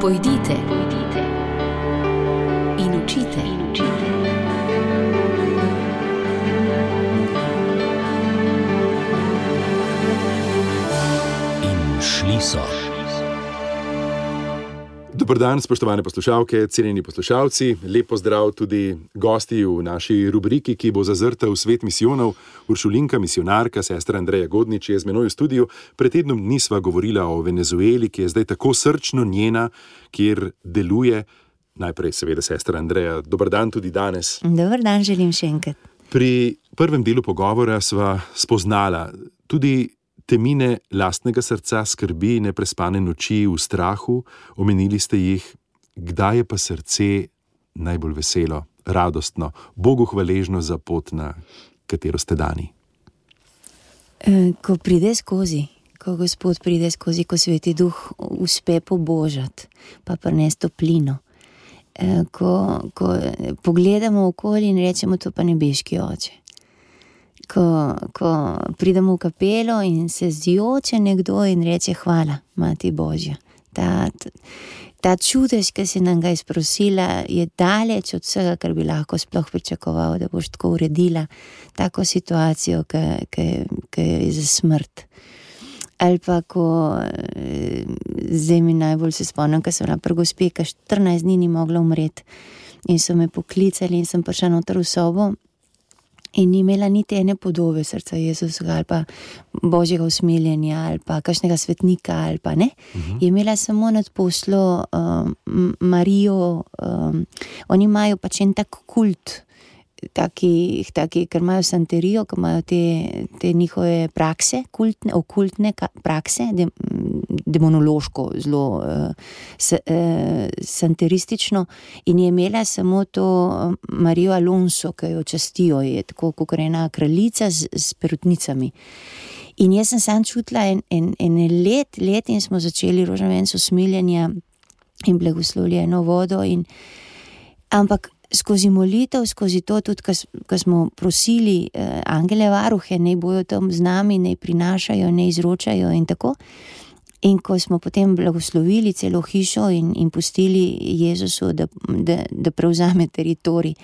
Pojdite, pojdite in učite. In učite. In šli so. Dober dan, spoštovane poslušalke, cenjeni poslušalci. Lepo zdrav tudi gosti v naši rubriki, ki bo zazrta v svet misijonov. Uršulinka, misionarka, sestra Andreja Godnič je z menoj v studiu. Pred tednom dni sva govorila o Venezueli, ki je zdaj tako srčno njena, kjer deluje. Najprej, seveda, sestra Andreja. Dober dan tudi danes. Dober dan, želim še enkrat. Pri prvem delu pogovora sva spoznala tudi temine lastnega srca, skrbi, neprespane noči v strahu, omenili ste jih, kdaj je pa srce najbolj veselo, radostno, Bogu hvaležno za pot, na katero ste dani. E, ko pride skozi, ko Gospod pride skozi, ko sveti duh uspe pobožati, pa prines toplino. E, ko, ko pogledamo okoli in rečemo, to pa nebeški oče ko, ko pridemo v kapelo in se zjoče nekdo in reče: Hvala, Mati Božja. Ta, ta čudež, ki si nam ga izprosila, je daleč od vsega, kar bi lahko sploh pričakoval, da boš tako uredila tako situacijo, ki je za smrt. Ali pa, ko zdaj mi najbolj se spomnim, ko sem bila prvo speka, 14 dni ni mogla umreti. In so me poklicali, in sem prišla noter v sobo, in ni imela niti ene podobe srca Jezusa ali pa božjega usmiljenja ali pa kakšnega svetnika ali pa ne. Uh -huh. Je imela samo nad poslo um, Marijo, um, oni imajo pač en tak kult taki, taki, ker imajo santerijo, ker imajo te, te njihove prakse, kultne, okultne prakse, de, demonološko, zelo uh, uh, santeristično. In je imela samo to eh, Marijo Alonso, ki jo častijo, je tako kot ena kraljica z, z perutnicami. In jaz sem sam čutila en, en, en let, let in smo začeli rožnavenco smiljenja in blagoslovljeno vodo. In, ampak skozi molitev, skozi to, tudi ko smo prosili eh, angele varuhe, naj bojo tam z nami, naj prinašajo, naj izročajo in tako. In ko smo potem blagoslovili celo hišo in, in pustili Jezusu, da, da, da prevzame teritorij,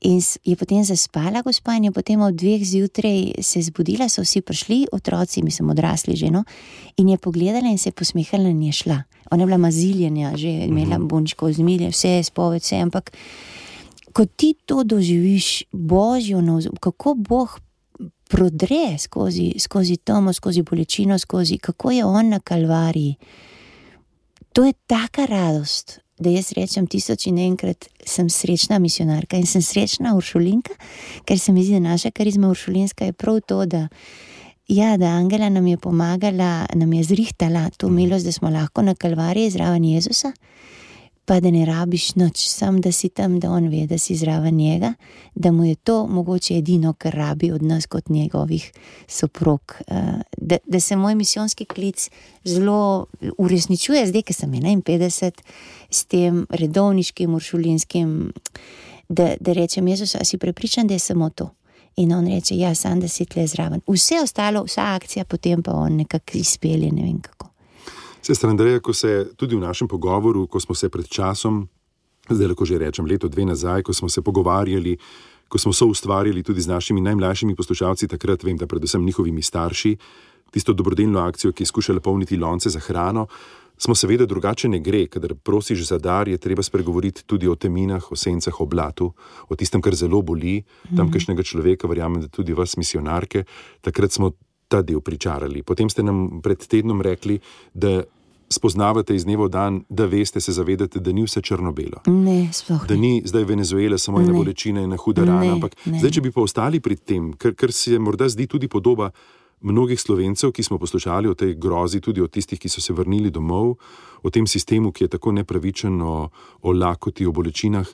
in je potem zaspala gospa, in je potem ob dveh zjutraj se zbudila, so vsi prišli, otroci, mi smo odrasli že, no, in je pogledala in se je posmehala in je šla. Ona je bila maziljenja, že imela mhm. bunčko zmilje, vse je spoved, vse, ampak ko ti to doživiš, božjo noč, kako Bog prodre skozi, skozi tomo, skozi bolečino, skozi kako je on na kalvariji. To je taka radost, da jaz rečem tisoč in enkrat, sem srečna misionarka in sem srečna uršulinka, ker se mi zdi, da naša karizma uršulinska je prav to, da. Ja, da Angela nam je pomagala, nam je zrihtala to milost, da smo lahko na kalvariji zraven Jezusa pa da ne rabiš noč, sam da si tam, da on ve, da si zraven njega, da mu je to mogoče edino, kar rabi od nas, kot njegovih soprog. Eh, da, da se moj misijonski klic zelo uresničuje, zdaj, ki sem 51, s tem redovniškim, uršulinskim, da, da rečem, Jezus, a si prepričan, da je samo to. In on reče, ja, sam da si tle zraven. Vse ostalo, vsa akcija, potem pa on nekako izpelje, ne vem kako. Sestra Andreja, ko se tudi v našem pogovoru, ko smo se pred časom, zdaj lahko že rečem leto, dve nazaj, ko smo se pogovarjali, ko smo so ustvarjali tudi z našimi najmlajšimi poslušalci, takrat vem, da predvsem njihovimi starši, tisto dobrodelno akcijo, ki je skušala polniti lonce za hrano. Smo seveda drugače ne gre, kadar prosiš za dar, je treba spregovoriti tudi o teminah, o sencah, o blatu, o tistem, kar zelo boli, tam mhm. kašnega človeka, verjamem, da tudi vas, misionarke. Takrat smo ta del pričarali. Potem ste nam pred tednom rekli, da spoznavate iz dneva v dan, da veste, se zavedate, da ni vse črno-belo. Ne, da ni zdaj Venezuela samo ena bolečina in ena huda rana. Ampak ne. zdaj, če bi pa ostali pri tem, kar, kar se morda zdi tudi podoba mnogih slovencev, ki smo poslušali o tej grozi, tudi o tistih, ki so se vrnili domov, o tem sistemu, ki je tako nepravičen, o, o lakoti, o bolečinah.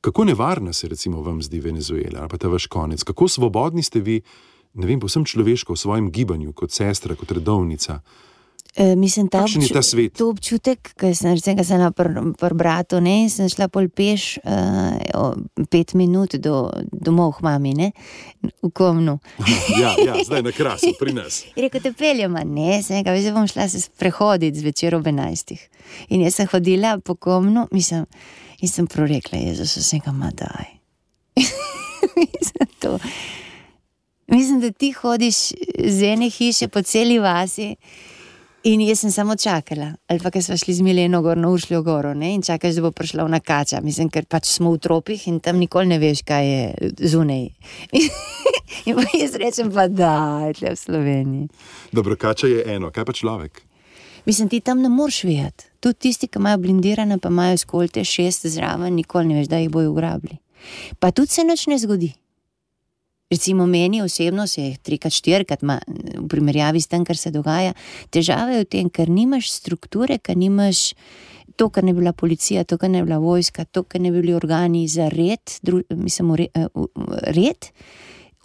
Kako nevarna se recimo vam zdi Venezuela ali pa ta vaš konec? Kako svobodni ste vi, ne vem, posem človeško v svojem gibanju, kot sestra, kot redovnica? E, mislim, ta, Kakšen je ta svet? to občutek, ki sem recimo, sem na pr- pri bratu, ne, sem šla pol peš uh, pet minut do, domov k mami, ne, v komnu. Ja, ja, zdaj na krasu, pri nas. Rekel, te peljem, a ne, sem rekel, zdaj bom šla se sprehoditi zvečer ob 11. In jaz sem hodila po komnu, mislim, in sem prorekla, Jezus, sem ga ma daj. mislim, to. Mislim, da ti hodiš z ene hiše po celi vasi. In jaz sem samo čakala, ali pa smo šli z Mileno gor na Uršljo goro ne? in čakaš, da bo prišla v nakača. Mislim, ker pač smo v tropih in tam nikoli ne veš, kaj je zunaj. in pa jaz rečem, pa da, tle v Sloveniji. Dobro, kača je eno, kaj pa človek? Mislim, ti tam ne moreš vedeti. Tudi tisti, ki imajo blindirane, pa imajo skolte šest zraven, nikoli ne veš, da jih bojo ugrabili. Pa tudi se nič ne zgodi. Recimo meni osebno se je trikrat, štirikrat, ma, v primerjavi s tem, kar se dogaja, težava je v tem, ker nimaš strukture, ker nimaš to, kar ne bi bila policija, to, kar ne bi bila vojska, to, kar ne bi bili organi za red, dru, mislim, re, red.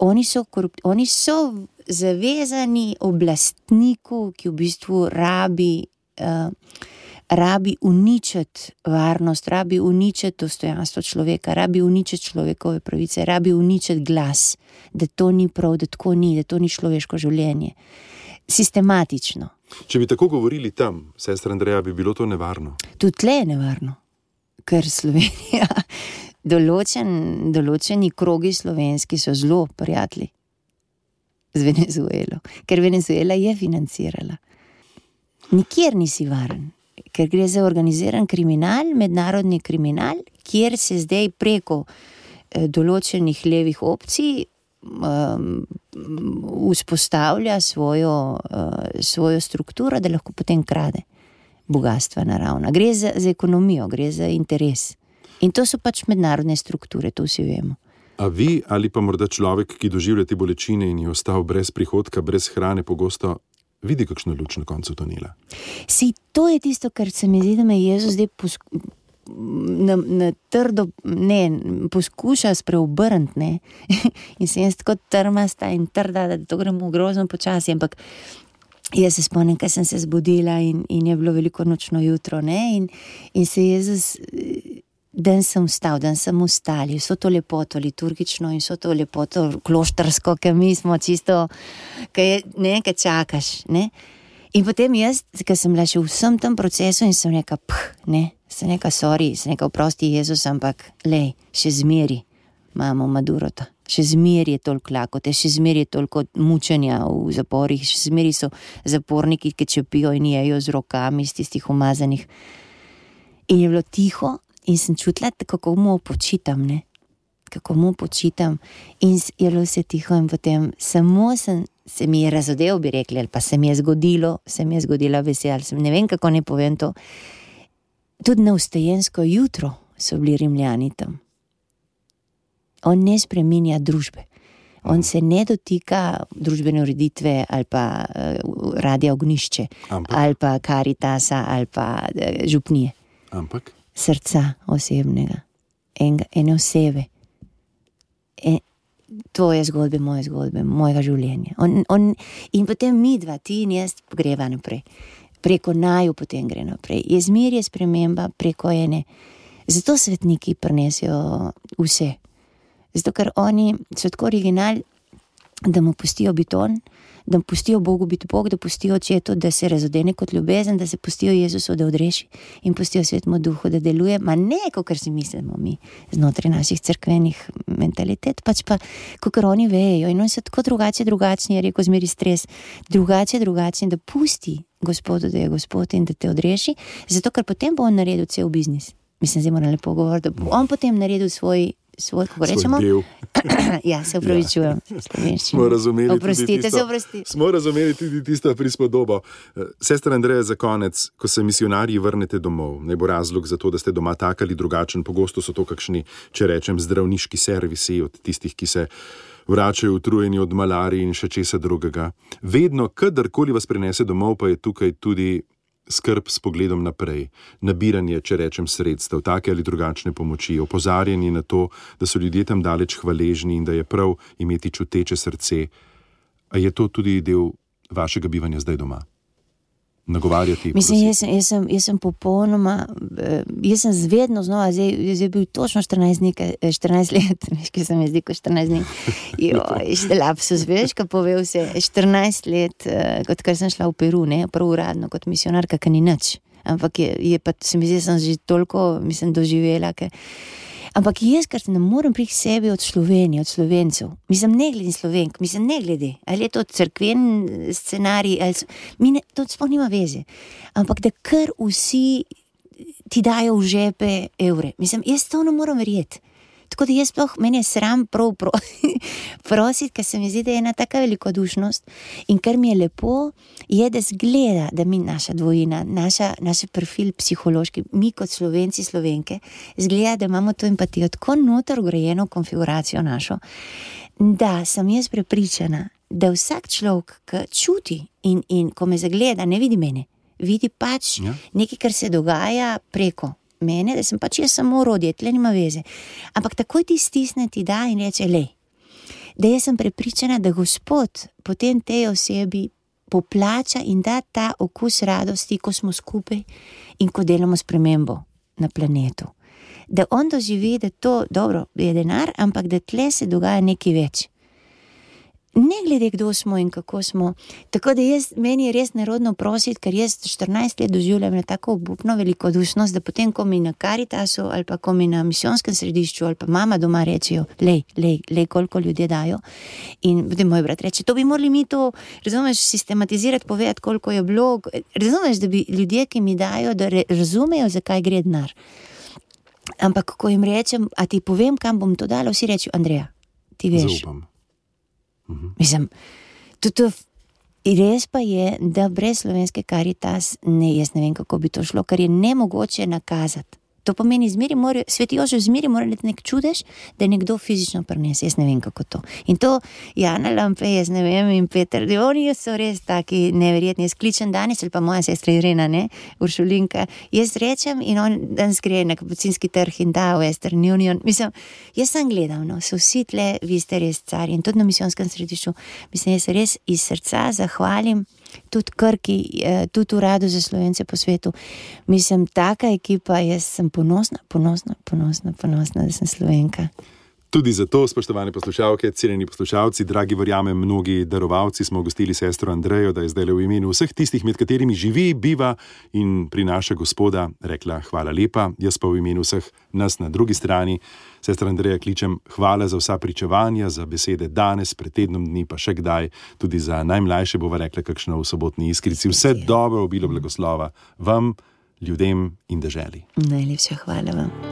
Oni so, korup, oni so zavezani oblastniku, ki v bistvu rabi. Uh, rabi uničiti varnost, rabi uničiti dostojanstvo človeka, rabi uničiti človekove pravice, rabi uničiti glas, da to ni prav, da tako ni, da to ni človeško življenje. Sistematično. Če bi tako govorili tam, sestra Andreja, bi bilo to nevarno. Tudi tle je nevarno, ker Slovenija, določen, določeni krogi slovenski so zelo prijatelji z Venezuelo, ker Venezuela je financirala. Nikjer nisi varen, ker gre za organiziran kriminal, mednarodni kriminal, kjer se zdaj preko eh, določenih levih opcij um, vzpostavlja svojo, uh, svojo strukturo, da lahko potem krade bogatstva naravna. Gre za, za ekonomijo, gre za interes. In to so pač mednarodne strukture, to vsi vemo. A vi ali pa morda človek, ki doživlja te bolečine in je ostal brez prihodka, brez hrane, pogosto vidi kakšno luč na koncu tunela. Si to je tisto, kar se mi zdi, da me Jezus zdaj posk na, na trdo ne, poskuša spreobrniti. In sem jaz tako trmasta in trda, da to gremo grozno počasi. Ampak jaz se spomnim, ker sem se zbudila in, in je bilo veliko nočno jutro. In, in se Jezus. Dan sem vstal, dan sem vstal, vso to lepoto liturgično in vso to lepoto kloštrsko, ki mi smo čisto, ki je nekaj čakaš. Ne? In potem jaz, ki sem bila še v vsem tem procesu in sem rekla, ph, ne, sem rekla, sorry, sem rekla, oprosti Jezus, ampak le, še zmeri imamo Madurota. Še zmeraj je toliko lakote, še zmeraj je toliko mučenja v zaporih, še zmeraj so zaporniki, ki čepijo in jejo z rokami iz tistih umazanih. In je bilo tiho, in sem čutila, kako mu počitam, ne? kako mu počitam. In je bilo vse tiho, in potem samo sem, se mi je razodel, bi rekli, ali pa se mi je zgodilo, se mi je zgodila veselja. Ne vem, kako ne povem to. Tudi na ustajensko jutro so bili rimljani tam. On ne spremenja družbe. On se ne dotika družbene ureditve ali pa uh, radia ognišče, Ampak? ali pa karitasa ali pa uh, župnije Ampak srca osebnega, enega, ene osebe. E, tvoje zgodbe, moje zgodbe, mojega življenja. On, on, in potem mi dva, ti in jaz, greva naprej. Preko naju potem gre naprej. Je zmer je sprememba preko ene. Zato svetniki prenesijo vse. Zato, ker oni so tako originalni, da mu pustijo biti on, da mu pustijo Bogu biti Bog, da pustijo očetu, da se razodene kot ljubezen, da se pustijo Jezusu, da odreši in pustijo svetmu duhu, da deluje, ma ne, kot si mislimo mi znotraj naših crkvenih mentalitet, pač pa, kot oni vejo. In oni so tako drugače, drugačni, je rekel zmeri stres, drugače, drugačni, da pusti Gospodu, da je Gospod in da te odreši, zato ker potem bo on naredil cel biznis. Mislim, moram lepo govoriti, da bo on potem naredil svoj. Svoj, kako rečemo? del. ja, se upravičujem. Ja. Smo razumeli Oprostite, tisto- se oprosti. Smo razumeli tudi tisto prispodobo. Eh, Sestra Andreja, za konec, ko se misionarji vrnete domov, ne bo razlog za to, da ste doma tak ali drugačen. Pogosto so to kakšni, če rečem, zdravniški servisi od tistih, ki se vračajo utrujeni od malarije in še česa drugega. Vedno, kadarkoli vas prinese domov, pa je tukaj tudi skrb s pogledom naprej, nabiranje, če rečem, sredstev, take ali drugačne pomoči, opozarjanje na to, da so ljudje tam daleč hvaležni in da je prav imeti čuteče srce. A je to tudi del vašega bivanja zdaj doma? Nagovarjati. Mislim, jaz, sem, jaz, sem, jaz sem popolnoma, eh, jaz sem vedno znova, zdaj, zdaj je bil točno 14, dni, 14 let, veš, ki se mi zdi, kot 14 dni. Še lapsus, veš, ko povedal se, 14 let, eh, odkar sem šla v Peru, ne, prvo uradno kot misionarka, ki ni nič. Ampak je, je pa, se mi zdi, da sem že toliko, mislim, doživela. Ke, Ampak jaz, kar ne morem priti sebi od Slovenije, od Slovencev, mislim, ne glede na Slovenk, mislim, ne glede, ali je to crkven scenarij, ali so, ne, to sploh nima veze. Ampak da kar vsi ti dajo v žepe evre, mislim, jaz to ne morem verjeti. Tako da jaz sploh meni je sram prav pro, prositi, ker se mi zdi, da je ena taka velikodušnost in kar mi je lepo, je, da zgleda, da mi naša dvojina, naša, naš profil psihološki, mi kot slovenci, slovenke, zgleda, da imamo to empatijo tako notor ugrajeno konfiguracijo našo, da sem jaz prepričana, da vsak človek, ki čuti in, in ko me zagleda, ne vidi mene, vidi pač ja. nekaj, kar se dogaja preko mene, da sem pač jaz samo urodje, tle nima veze. Ampak takoj ti stisne ti da in reče: Le, da jaz sem prepričana, da Gospod potem tej osebi poplača in da ta okus radosti, ko smo skupaj in ko delamo spremembo na planetu. Da on doživi, da to dobro, je denar, ampak da tle se dogaja nekaj več ne glede kdo smo in kako smo. Tako da jaz, meni je res nerodno prositi, ker jaz 14 let doživljam tako obupno velikodušnost, da potem, ko mi na karitasu ali pa ko mi na misijonskem središču ali pa mama doma rečejo, lej, lej, lej, koliko ljudje dajo. In potem moj brat reče, to bi morali mi to, razumeš, sistematizirati, povedati, koliko je bilo. Razumeš, da bi ljudje, ki mi dajo, da razumejo, zakaj gre denar. Ampak, ko jim rečem, a ti povem, kam bom to dala, vsi rečejo, Andreja, ti veš. Zaupam. -hmm. Mislim, tudi res pa je, da brez slovenske karitas ne, jaz ne vem, kako bi to šlo, ker je ne mogoče nakazati. To pomeni, da svetijo že zmeri, mora biti nek čudež, da nekdo fizično prines. Jaz ne vem, kako to. In to Jana Lampe, jaz ne vem, in Peter, da oni so res taki neverjetni. Jaz kličem danes, ali pa moja sestra Irena, ne, Uršulinka. Jaz rečem in on danes gre na kapucinski trg in da Western Union. Mislim, jaz sem gledal, no, so vsi tle, vi ste res cari in tudi na misijonskem središču. Mislim, jaz se res iz srca zahvalim tudi Krki, eh, tudi uradu za slovence po svetu. Mislim, taka ekipa, jaz sem ponosna, ponosna, ponosna, ponosna da sem slovenka. Tudi zato, spoštovane poslušalke, cenjeni poslušalci, dragi verjamem, mnogi darovalci smo gostili sestro Andrejo, da je zdaj le v imenu vseh tistih, med katerimi živi, biva in prinaša gospoda, rekla hvala lepa, jaz pa v imenu vseh nas na drugi strani. Sestra Andreja, kličem hvala za vsa pričevanja, za besede danes, pred tednom dni, pa še kdaj, tudi za najmlajše bova rekla, kakšno v sobotni iskrici. Vse dobro, obilo blagoslova vam, ljudem in državi. Najlepša hvala vam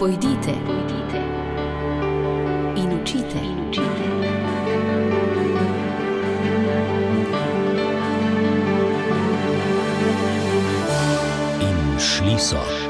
pojdite, pojdite in učite. In, učite. in šli so.